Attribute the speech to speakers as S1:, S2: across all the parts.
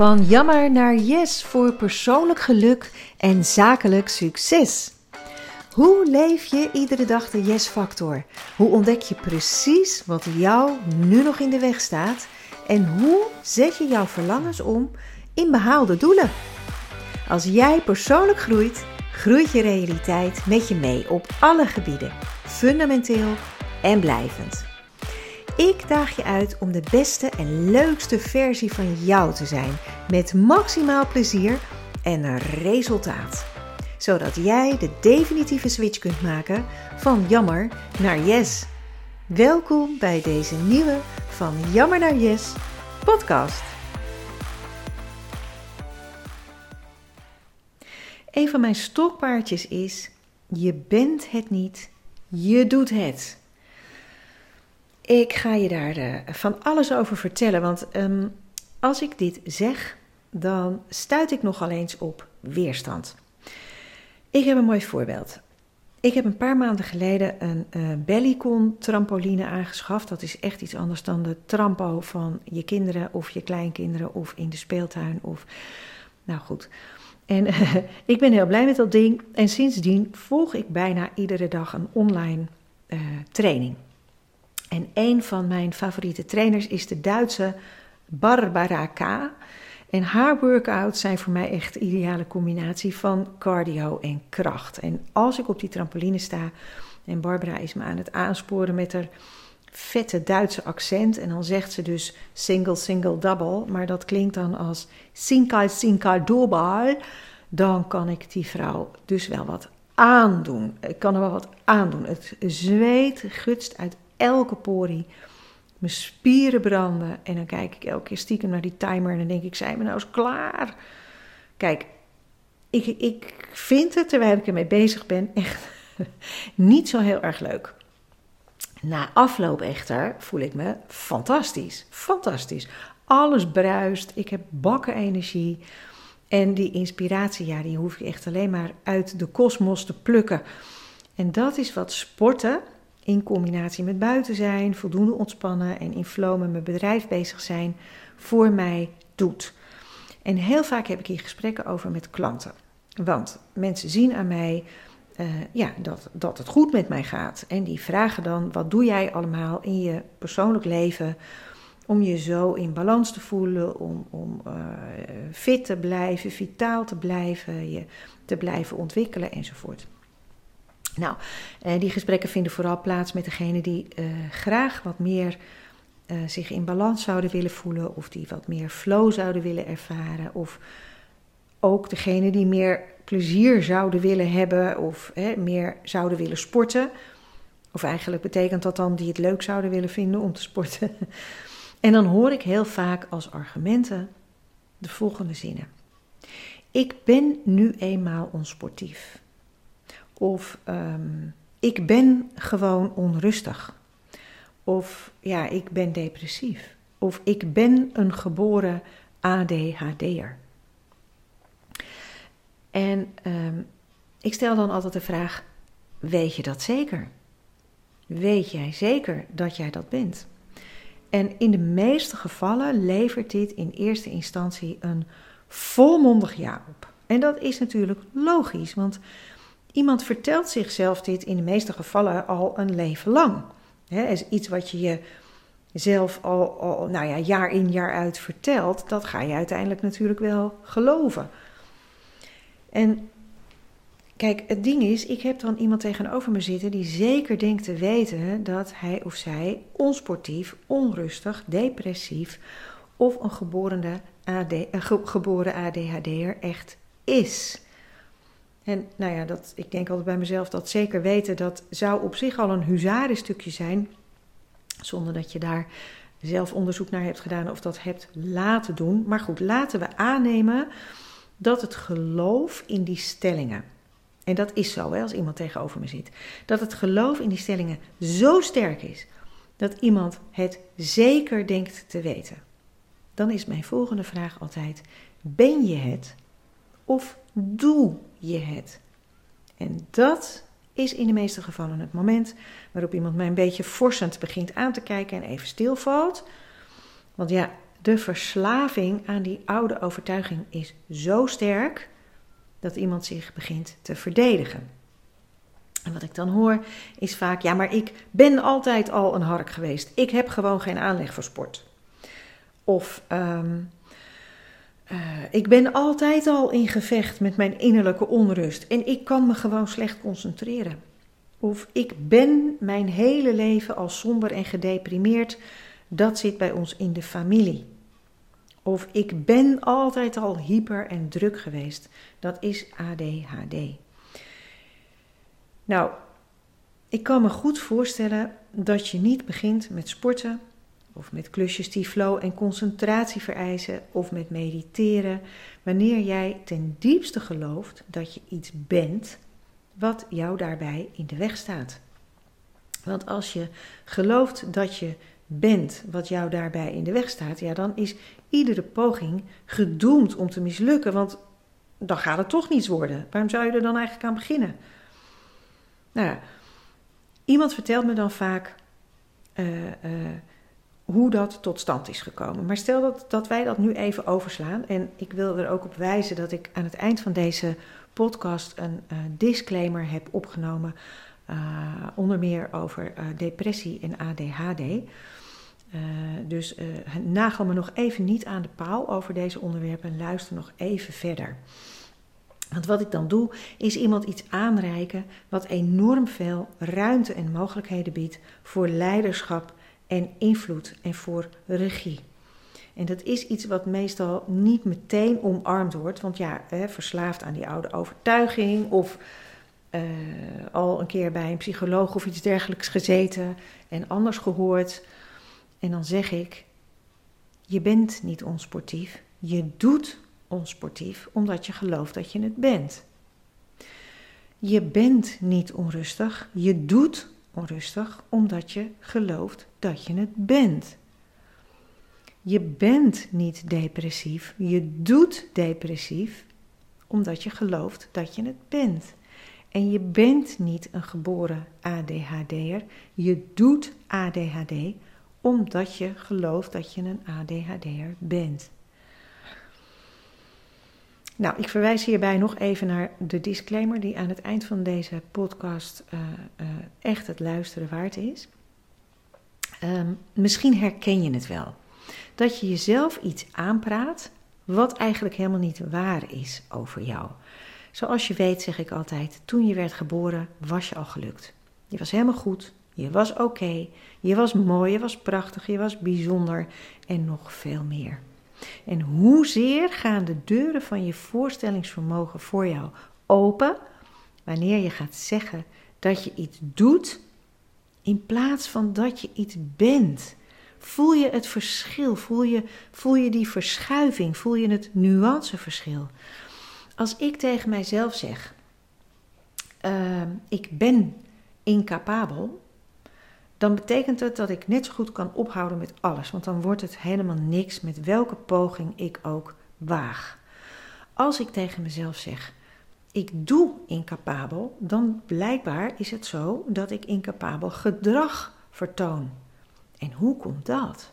S1: Van jammer naar yes voor persoonlijk geluk en zakelijk succes. Hoe leef je iedere dag de yes-factor? Hoe ontdek je precies wat jou nu nog in de weg staat? En hoe zet je jouw verlangens om in behaalde doelen? Als jij persoonlijk groeit, groeit je realiteit met je mee op alle gebieden, fundamenteel en blijvend. Ik daag je uit om de beste en leukste versie van jou te zijn, met maximaal plezier en resultaat. Zodat jij de definitieve switch kunt maken van jammer naar yes. Welkom bij deze nieuwe Van Jammer naar Yes podcast. Een van mijn stokpaardjes is: je bent het niet, je doet het. Ik ga je daar uh, van alles over vertellen, want um, als ik dit zeg, dan stuit ik nogal eens op weerstand. Ik heb een mooi voorbeeld. Ik heb een paar maanden geleden een uh, Bellycon trampoline aangeschaft. Dat is echt iets anders dan de trampo van je kinderen of je kleinkinderen of in de speeltuin. Of... Nou goed. En ik ben heel blij met dat ding. En sindsdien volg ik bijna iedere dag een online uh, training. En een van mijn favoriete trainers is de Duitse Barbara K. En haar workouts zijn voor mij echt de ideale combinatie van cardio en kracht. En als ik op die trampoline sta en Barbara is me aan het aansporen met haar vette Duitse accent. En dan zegt ze dus single, single, double. Maar dat klinkt dan als sinkai, sinkai, double. Dan kan ik die vrouw dus wel wat aandoen. Ik kan er wel wat aandoen. Het zweet gutst uit elke porie. Mijn spieren branden. En dan kijk ik elke keer stiekem naar die timer. En dan denk ik, zijn we nou eens klaar? Kijk, ik, ik vind het, terwijl ik ermee bezig ben, echt niet zo heel erg leuk. Na afloop echter voel ik me fantastisch. Fantastisch. Alles bruist. Ik heb bakken energie. En die inspiratie, ja, die hoef ik echt alleen maar uit de kosmos te plukken. En dat is wat sporten in combinatie met buiten zijn, voldoende ontspannen en in flow met mijn bedrijf bezig zijn, voor mij doet. En heel vaak heb ik hier gesprekken over met klanten. Want mensen zien aan mij uh, ja, dat, dat het goed met mij gaat. En die vragen dan: wat doe jij allemaal in je persoonlijk leven om je zo in balans te voelen, om, om uh, fit te blijven, vitaal te blijven, je te blijven ontwikkelen enzovoort. Nou, eh, die gesprekken vinden vooral plaats met degenen die uh, graag wat meer uh, zich in balans zouden willen voelen, of die wat meer flow zouden willen ervaren, of ook degenen die meer plezier zouden willen hebben, of meer zouden willen sporten. Of eigenlijk betekent dat dan die het leuk zouden willen vinden om te sporten. en dan hoor ik heel vaak als argumenten de volgende zinnen. Ik ben nu eenmaal onsportief. Of um, ik ben gewoon onrustig. Of ja, ik ben depressief. Of ik ben een geboren ADHD'er. En um, ik stel dan altijd de vraag: weet je dat zeker? Weet jij zeker dat jij dat bent? En in de meeste gevallen levert dit in eerste instantie een volmondig ja op. En dat is natuurlijk logisch, want Iemand vertelt zichzelf dit in de meeste gevallen al een leven lang. Is iets wat je jezelf al, al nou ja, jaar in jaar uit vertelt, dat ga je uiteindelijk natuurlijk wel geloven. En kijk, het ding is, ik heb dan iemand tegenover me zitten die zeker denkt te weten dat hij of zij onsportief, onrustig, depressief of een geboren, een geboren ADHD'er echt is. En nou ja, dat, ik denk altijd bij mezelf dat zeker weten, dat zou op zich al een huzarenstukje zijn, zonder dat je daar zelf onderzoek naar hebt gedaan of dat hebt laten doen. Maar goed, laten we aannemen dat het geloof in die stellingen, en dat is zo hè, als iemand tegenover me zit, dat het geloof in die stellingen zo sterk is dat iemand het zeker denkt te weten. Dan is mijn volgende vraag altijd: ben je het of doe je het? En dat is in de meeste gevallen het moment waarop iemand mij een beetje forsend begint aan te kijken en even stilvalt. Want ja, de verslaving aan die oude overtuiging is zo sterk dat iemand zich begint te verdedigen. En wat ik dan hoor is vaak: ja, maar ik ben altijd al een hark geweest. Ik heb gewoon geen aanleg voor sport. Of ehm, eh, ik ben altijd al in gevecht met mijn innerlijke onrust en ik kan me gewoon slecht concentreren. Of ik ben mijn hele leven al somber en gedeprimeerd. Dat zit bij ons in de familie. Of ik ben altijd al hyper en druk geweest. Dat is ADHD. Nou, ik kan me goed voorstellen dat je niet begint met sporten of met klusjes die flow en concentratie vereisen of met mediteren wanneer jij ten diepste gelooft dat je iets bent wat jou daarbij in de weg staat. Want als je gelooft dat je bent wat jou daarbij in de weg staat, ja, dan is iedere poging gedoemd om te mislukken, want dan gaat het toch niets worden. Waarom zou je er dan eigenlijk aan beginnen? Nou iemand vertelt me dan vaak uh, uh, hoe dat tot stand is gekomen. Maar stel dat, dat wij dat nu even overslaan. En ik wil er ook op wijzen dat ik aan het eind van deze podcast een uh, disclaimer heb opgenomen. onder meer over depressie en ADHD. dus nagel me nog even niet aan de paal over deze onderwerpen en luister nog even verder. Want wat ik dan doe, is iemand iets aanreiken wat enorm veel ruimte en mogelijkheden biedt voor leiderschap en invloed en voor regie. En dat is iets wat meestal niet meteen omarmd wordt, want ja, hè, verslaafd aan die oude overtuiging of uh, al een keer bij een psycholoog of iets dergelijks gezeten en anders gehoord. En dan zeg ik: Je bent niet onsportief, je doet onsportief omdat je gelooft dat je het bent. Je bent niet onrustig, je doet onrustig omdat je gelooft dat je het bent. Je bent niet depressief, je doet depressief omdat je gelooft dat je het bent. En je bent niet een geboren ADHD'er, je doet ADHD omdat je gelooft dat je een ADHD'er bent. Nou, ik verwijs hierbij nog even naar de disclaimer die aan het eind van deze podcast uh, uh, echt het luisteren waard is. Um, misschien herken je het wel. Dat je jezelf iets aanpraat wat eigenlijk helemaal niet waar is over jou. Zoals je weet, zeg ik altijd, toen je werd geboren was je al gelukt. Je was helemaal goed, je was oké, je was mooi, je was prachtig, je was bijzonder en nog veel meer. En hoezeer gaan de deuren van je voorstellingsvermogen voor jou open wanneer je gaat zeggen dat je iets doet in plaats van dat je iets bent. Voel je het verschil? Voel je, voel je die verschuiving? Voel je het nuanceverschil? Als ik tegen mijzelf zeg: uh, Ik ben incapabel, dan betekent het dat ik net zo goed kan ophouden met alles. Want dan wordt het helemaal niks met welke poging ik ook waag. Als ik tegen mezelf zeg, ik doe incapabel, dan blijkbaar is het zo dat ik incapabel gedrag vertoon. En hoe komt dat?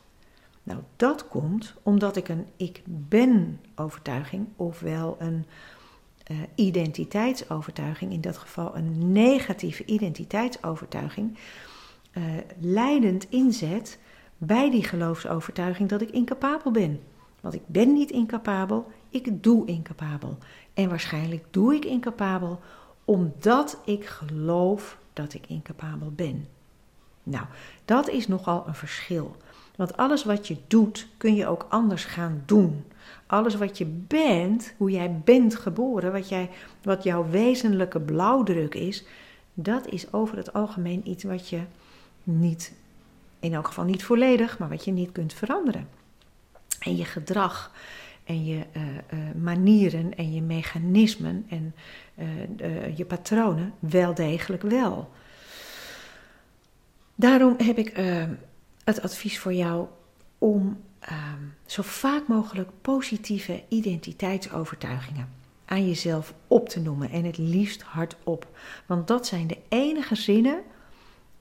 S1: Nou, dat komt omdat ik een ik ben overtuiging, ofwel een uh, identiteitsovertuiging, in dat geval een negatieve identiteitsovertuiging, uh, leidend inzet bij die geloofsovertuiging dat ik incapabel ben. Want ik ben niet incapabel, ik doe incapabel. En waarschijnlijk doe ik incapabel omdat ik geloof dat ik incapabel ben. Nou, dat is nogal een verschil. Want alles wat je doet, kun je ook anders gaan doen. Alles wat je bent, hoe jij bent geboren, wat, jij, wat jouw wezenlijke blauwdruk is, dat is over het algemeen iets wat je niet, in elk geval niet volledig, maar wat je niet kunt veranderen. En je gedrag en je uh, uh, manieren en je mechanismen en uh, je patronen wel degelijk wel. Daarom heb ik het advies voor jou om ehm, zo vaak mogelijk positieve identiteitsovertuigingen aan jezelf op te noemen en het liefst hardop. Want dat zijn de enige zinnen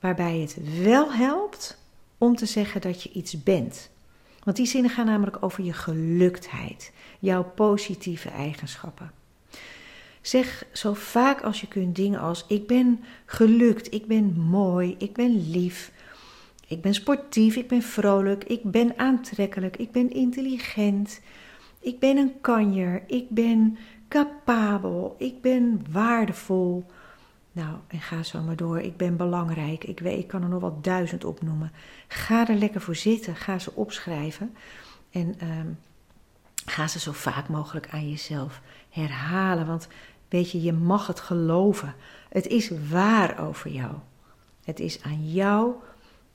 S1: waarbij het wel helpt om te zeggen dat je iets bent. Want die zinnen gaan namelijk over je geluktheid, jouw positieve eigenschappen. Zeg zo vaak als je kunt dingen als: Ik ben gelukt, ik ben mooi, ik ben lief, ik ben sportief, ik ben vrolijk, ik ben aantrekkelijk, ik ben intelligent, ik ben een kanjer, ik ben capabel, ik ben waardevol. Nou, en ga zo maar door. Ik ben belangrijk. Ik, weet, ik kan er nog wel duizend opnoemen. Ga er lekker voor zitten. Ga ze opschrijven. En ehm, ga ze zo vaak mogelijk aan jezelf herhalen. Want weet je, je mag het geloven. Het is waar over jou. Het is aan jou,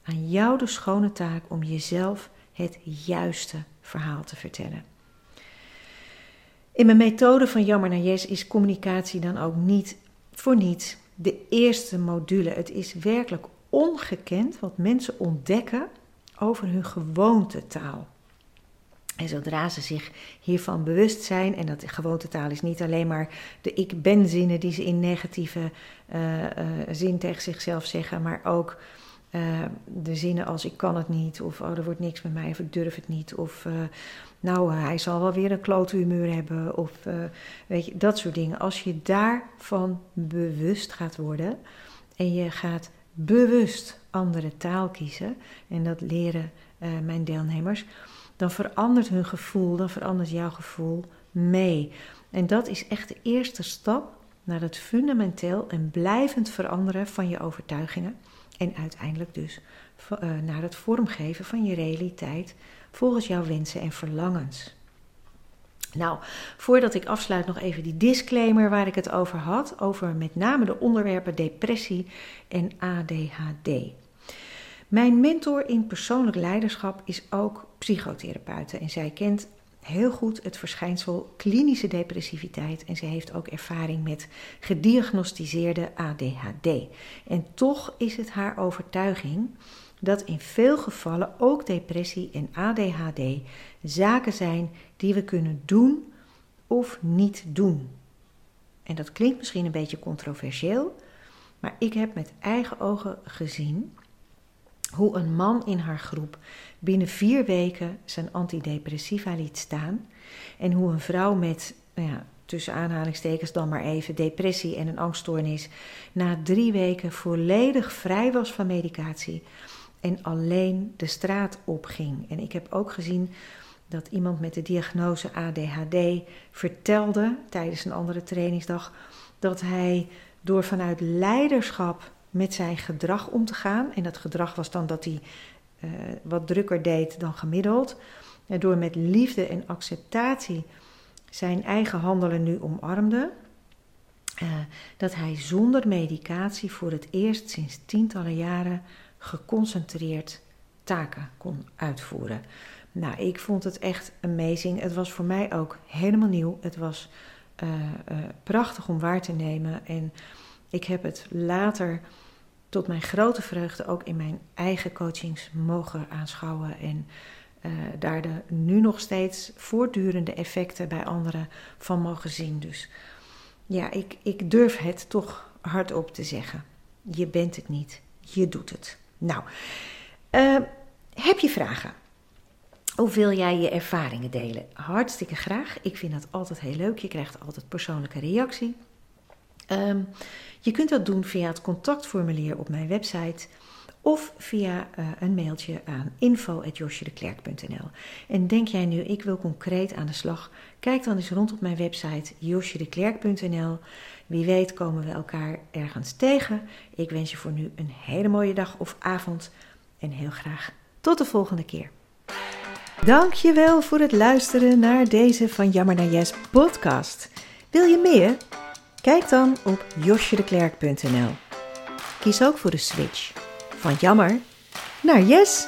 S1: aan jou de schone taak om jezelf het juiste verhaal te vertellen. In mijn methode van Jammer naar Yes is communicatie dan ook niet voor niets de eerste module. Het is werkelijk ongekend wat mensen ontdekken over hun gewoontetaal. En zodra ze zich hiervan bewust zijn, en dat gewoontetaal is niet alleen maar de ik ben zinnen die ze in negatieve uh, uh, zin tegen zichzelf zeggen, maar ook uh, de zinnen als ik kan het niet, of oh, er wordt niks met mij, of ik durf het niet, of nou, hij zal wel weer een klote humeur hebben. Of weet je, dat soort dingen. Als je daarvan bewust gaat worden en je gaat bewust andere taal kiezen, en dat leren mijn deelnemers, dan verandert hun gevoel, dan verandert jouw gevoel mee. En dat is echt de eerste stap naar het fundamenteel en blijvend veranderen van je overtuigingen. En uiteindelijk dus uh, naar het vormgeven van je realiteit volgens jouw wensen en verlangens. Nou, voordat ik afsluit nog even die disclaimer waar ik het over had, over met name de onderwerpen depressie en ADHD. Mijn mentor in persoonlijk leiderschap is ook psychotherapeute en zij kent heel goed het verschijnsel klinische depressiviteit en ze heeft ook ervaring met gediagnosticeerde ADHD. En toch is het haar overtuiging dat in veel gevallen ook depressie en ADHD zaken zijn die we kunnen doen of niet doen. En dat klinkt misschien een beetje controversieel, maar ik heb met eigen ogen gezien hoe een man in haar groep binnen vier weken zijn antidepressiva liet staan en hoe een vrouw met, nou ja, tussen aanhalingstekens dan maar even, depressie en een angststoornis na drie weken volledig vrij was van medicatie en alleen de straat opging. En ik heb ook gezien dat iemand met de diagnose ADHD vertelde tijdens een andere trainingsdag dat hij door vanuit leiderschap met zijn gedrag om te gaan, en dat gedrag was dan dat hij uh, wat drukker deed dan gemiddeld, door met liefde en acceptatie zijn eigen handelen nu omarmde, uh, dat hij zonder medicatie voor het eerst sinds tientallen jaren geconcentreerd taken kon uitvoeren. Nou, ik vond het echt amazing. Het was voor mij ook helemaal nieuw. Het was uh, prachtig om waar te nemen. En ik heb het later tot mijn grote vreugde ook in mijn eigen coachings mogen aanschouwen. En uh, daar de nu nog steeds voortdurende effecten bij anderen van mogen zien. Dus ja, ik, ik durf het toch hardop te zeggen. Je bent het niet, je doet het. Nou, uh, heb je vragen? Of wil jij je ervaringen delen? Hartstikke graag. Ik vind dat altijd heel leuk. Je krijgt altijd persoonlijke reactie. Um, je kunt dat doen via het contactformulier op mijn website of via uh, een mailtje aan info.josjedeklerk.nl. En denk jij nu, ik wil concreet aan de slag? Kijk dan eens rond op mijn website josjedeklerk.nl. Wie weet komen we elkaar ergens tegen. Ik wens je voor nu een hele mooie dag of avond en heel graag tot de volgende keer. Dankjewel voor het luisteren naar deze van Jammer naar Yes podcast. Wil je meer? Kijk dan op josjedeklerk.nl. Kies ook voor de switch van jammer naar yes.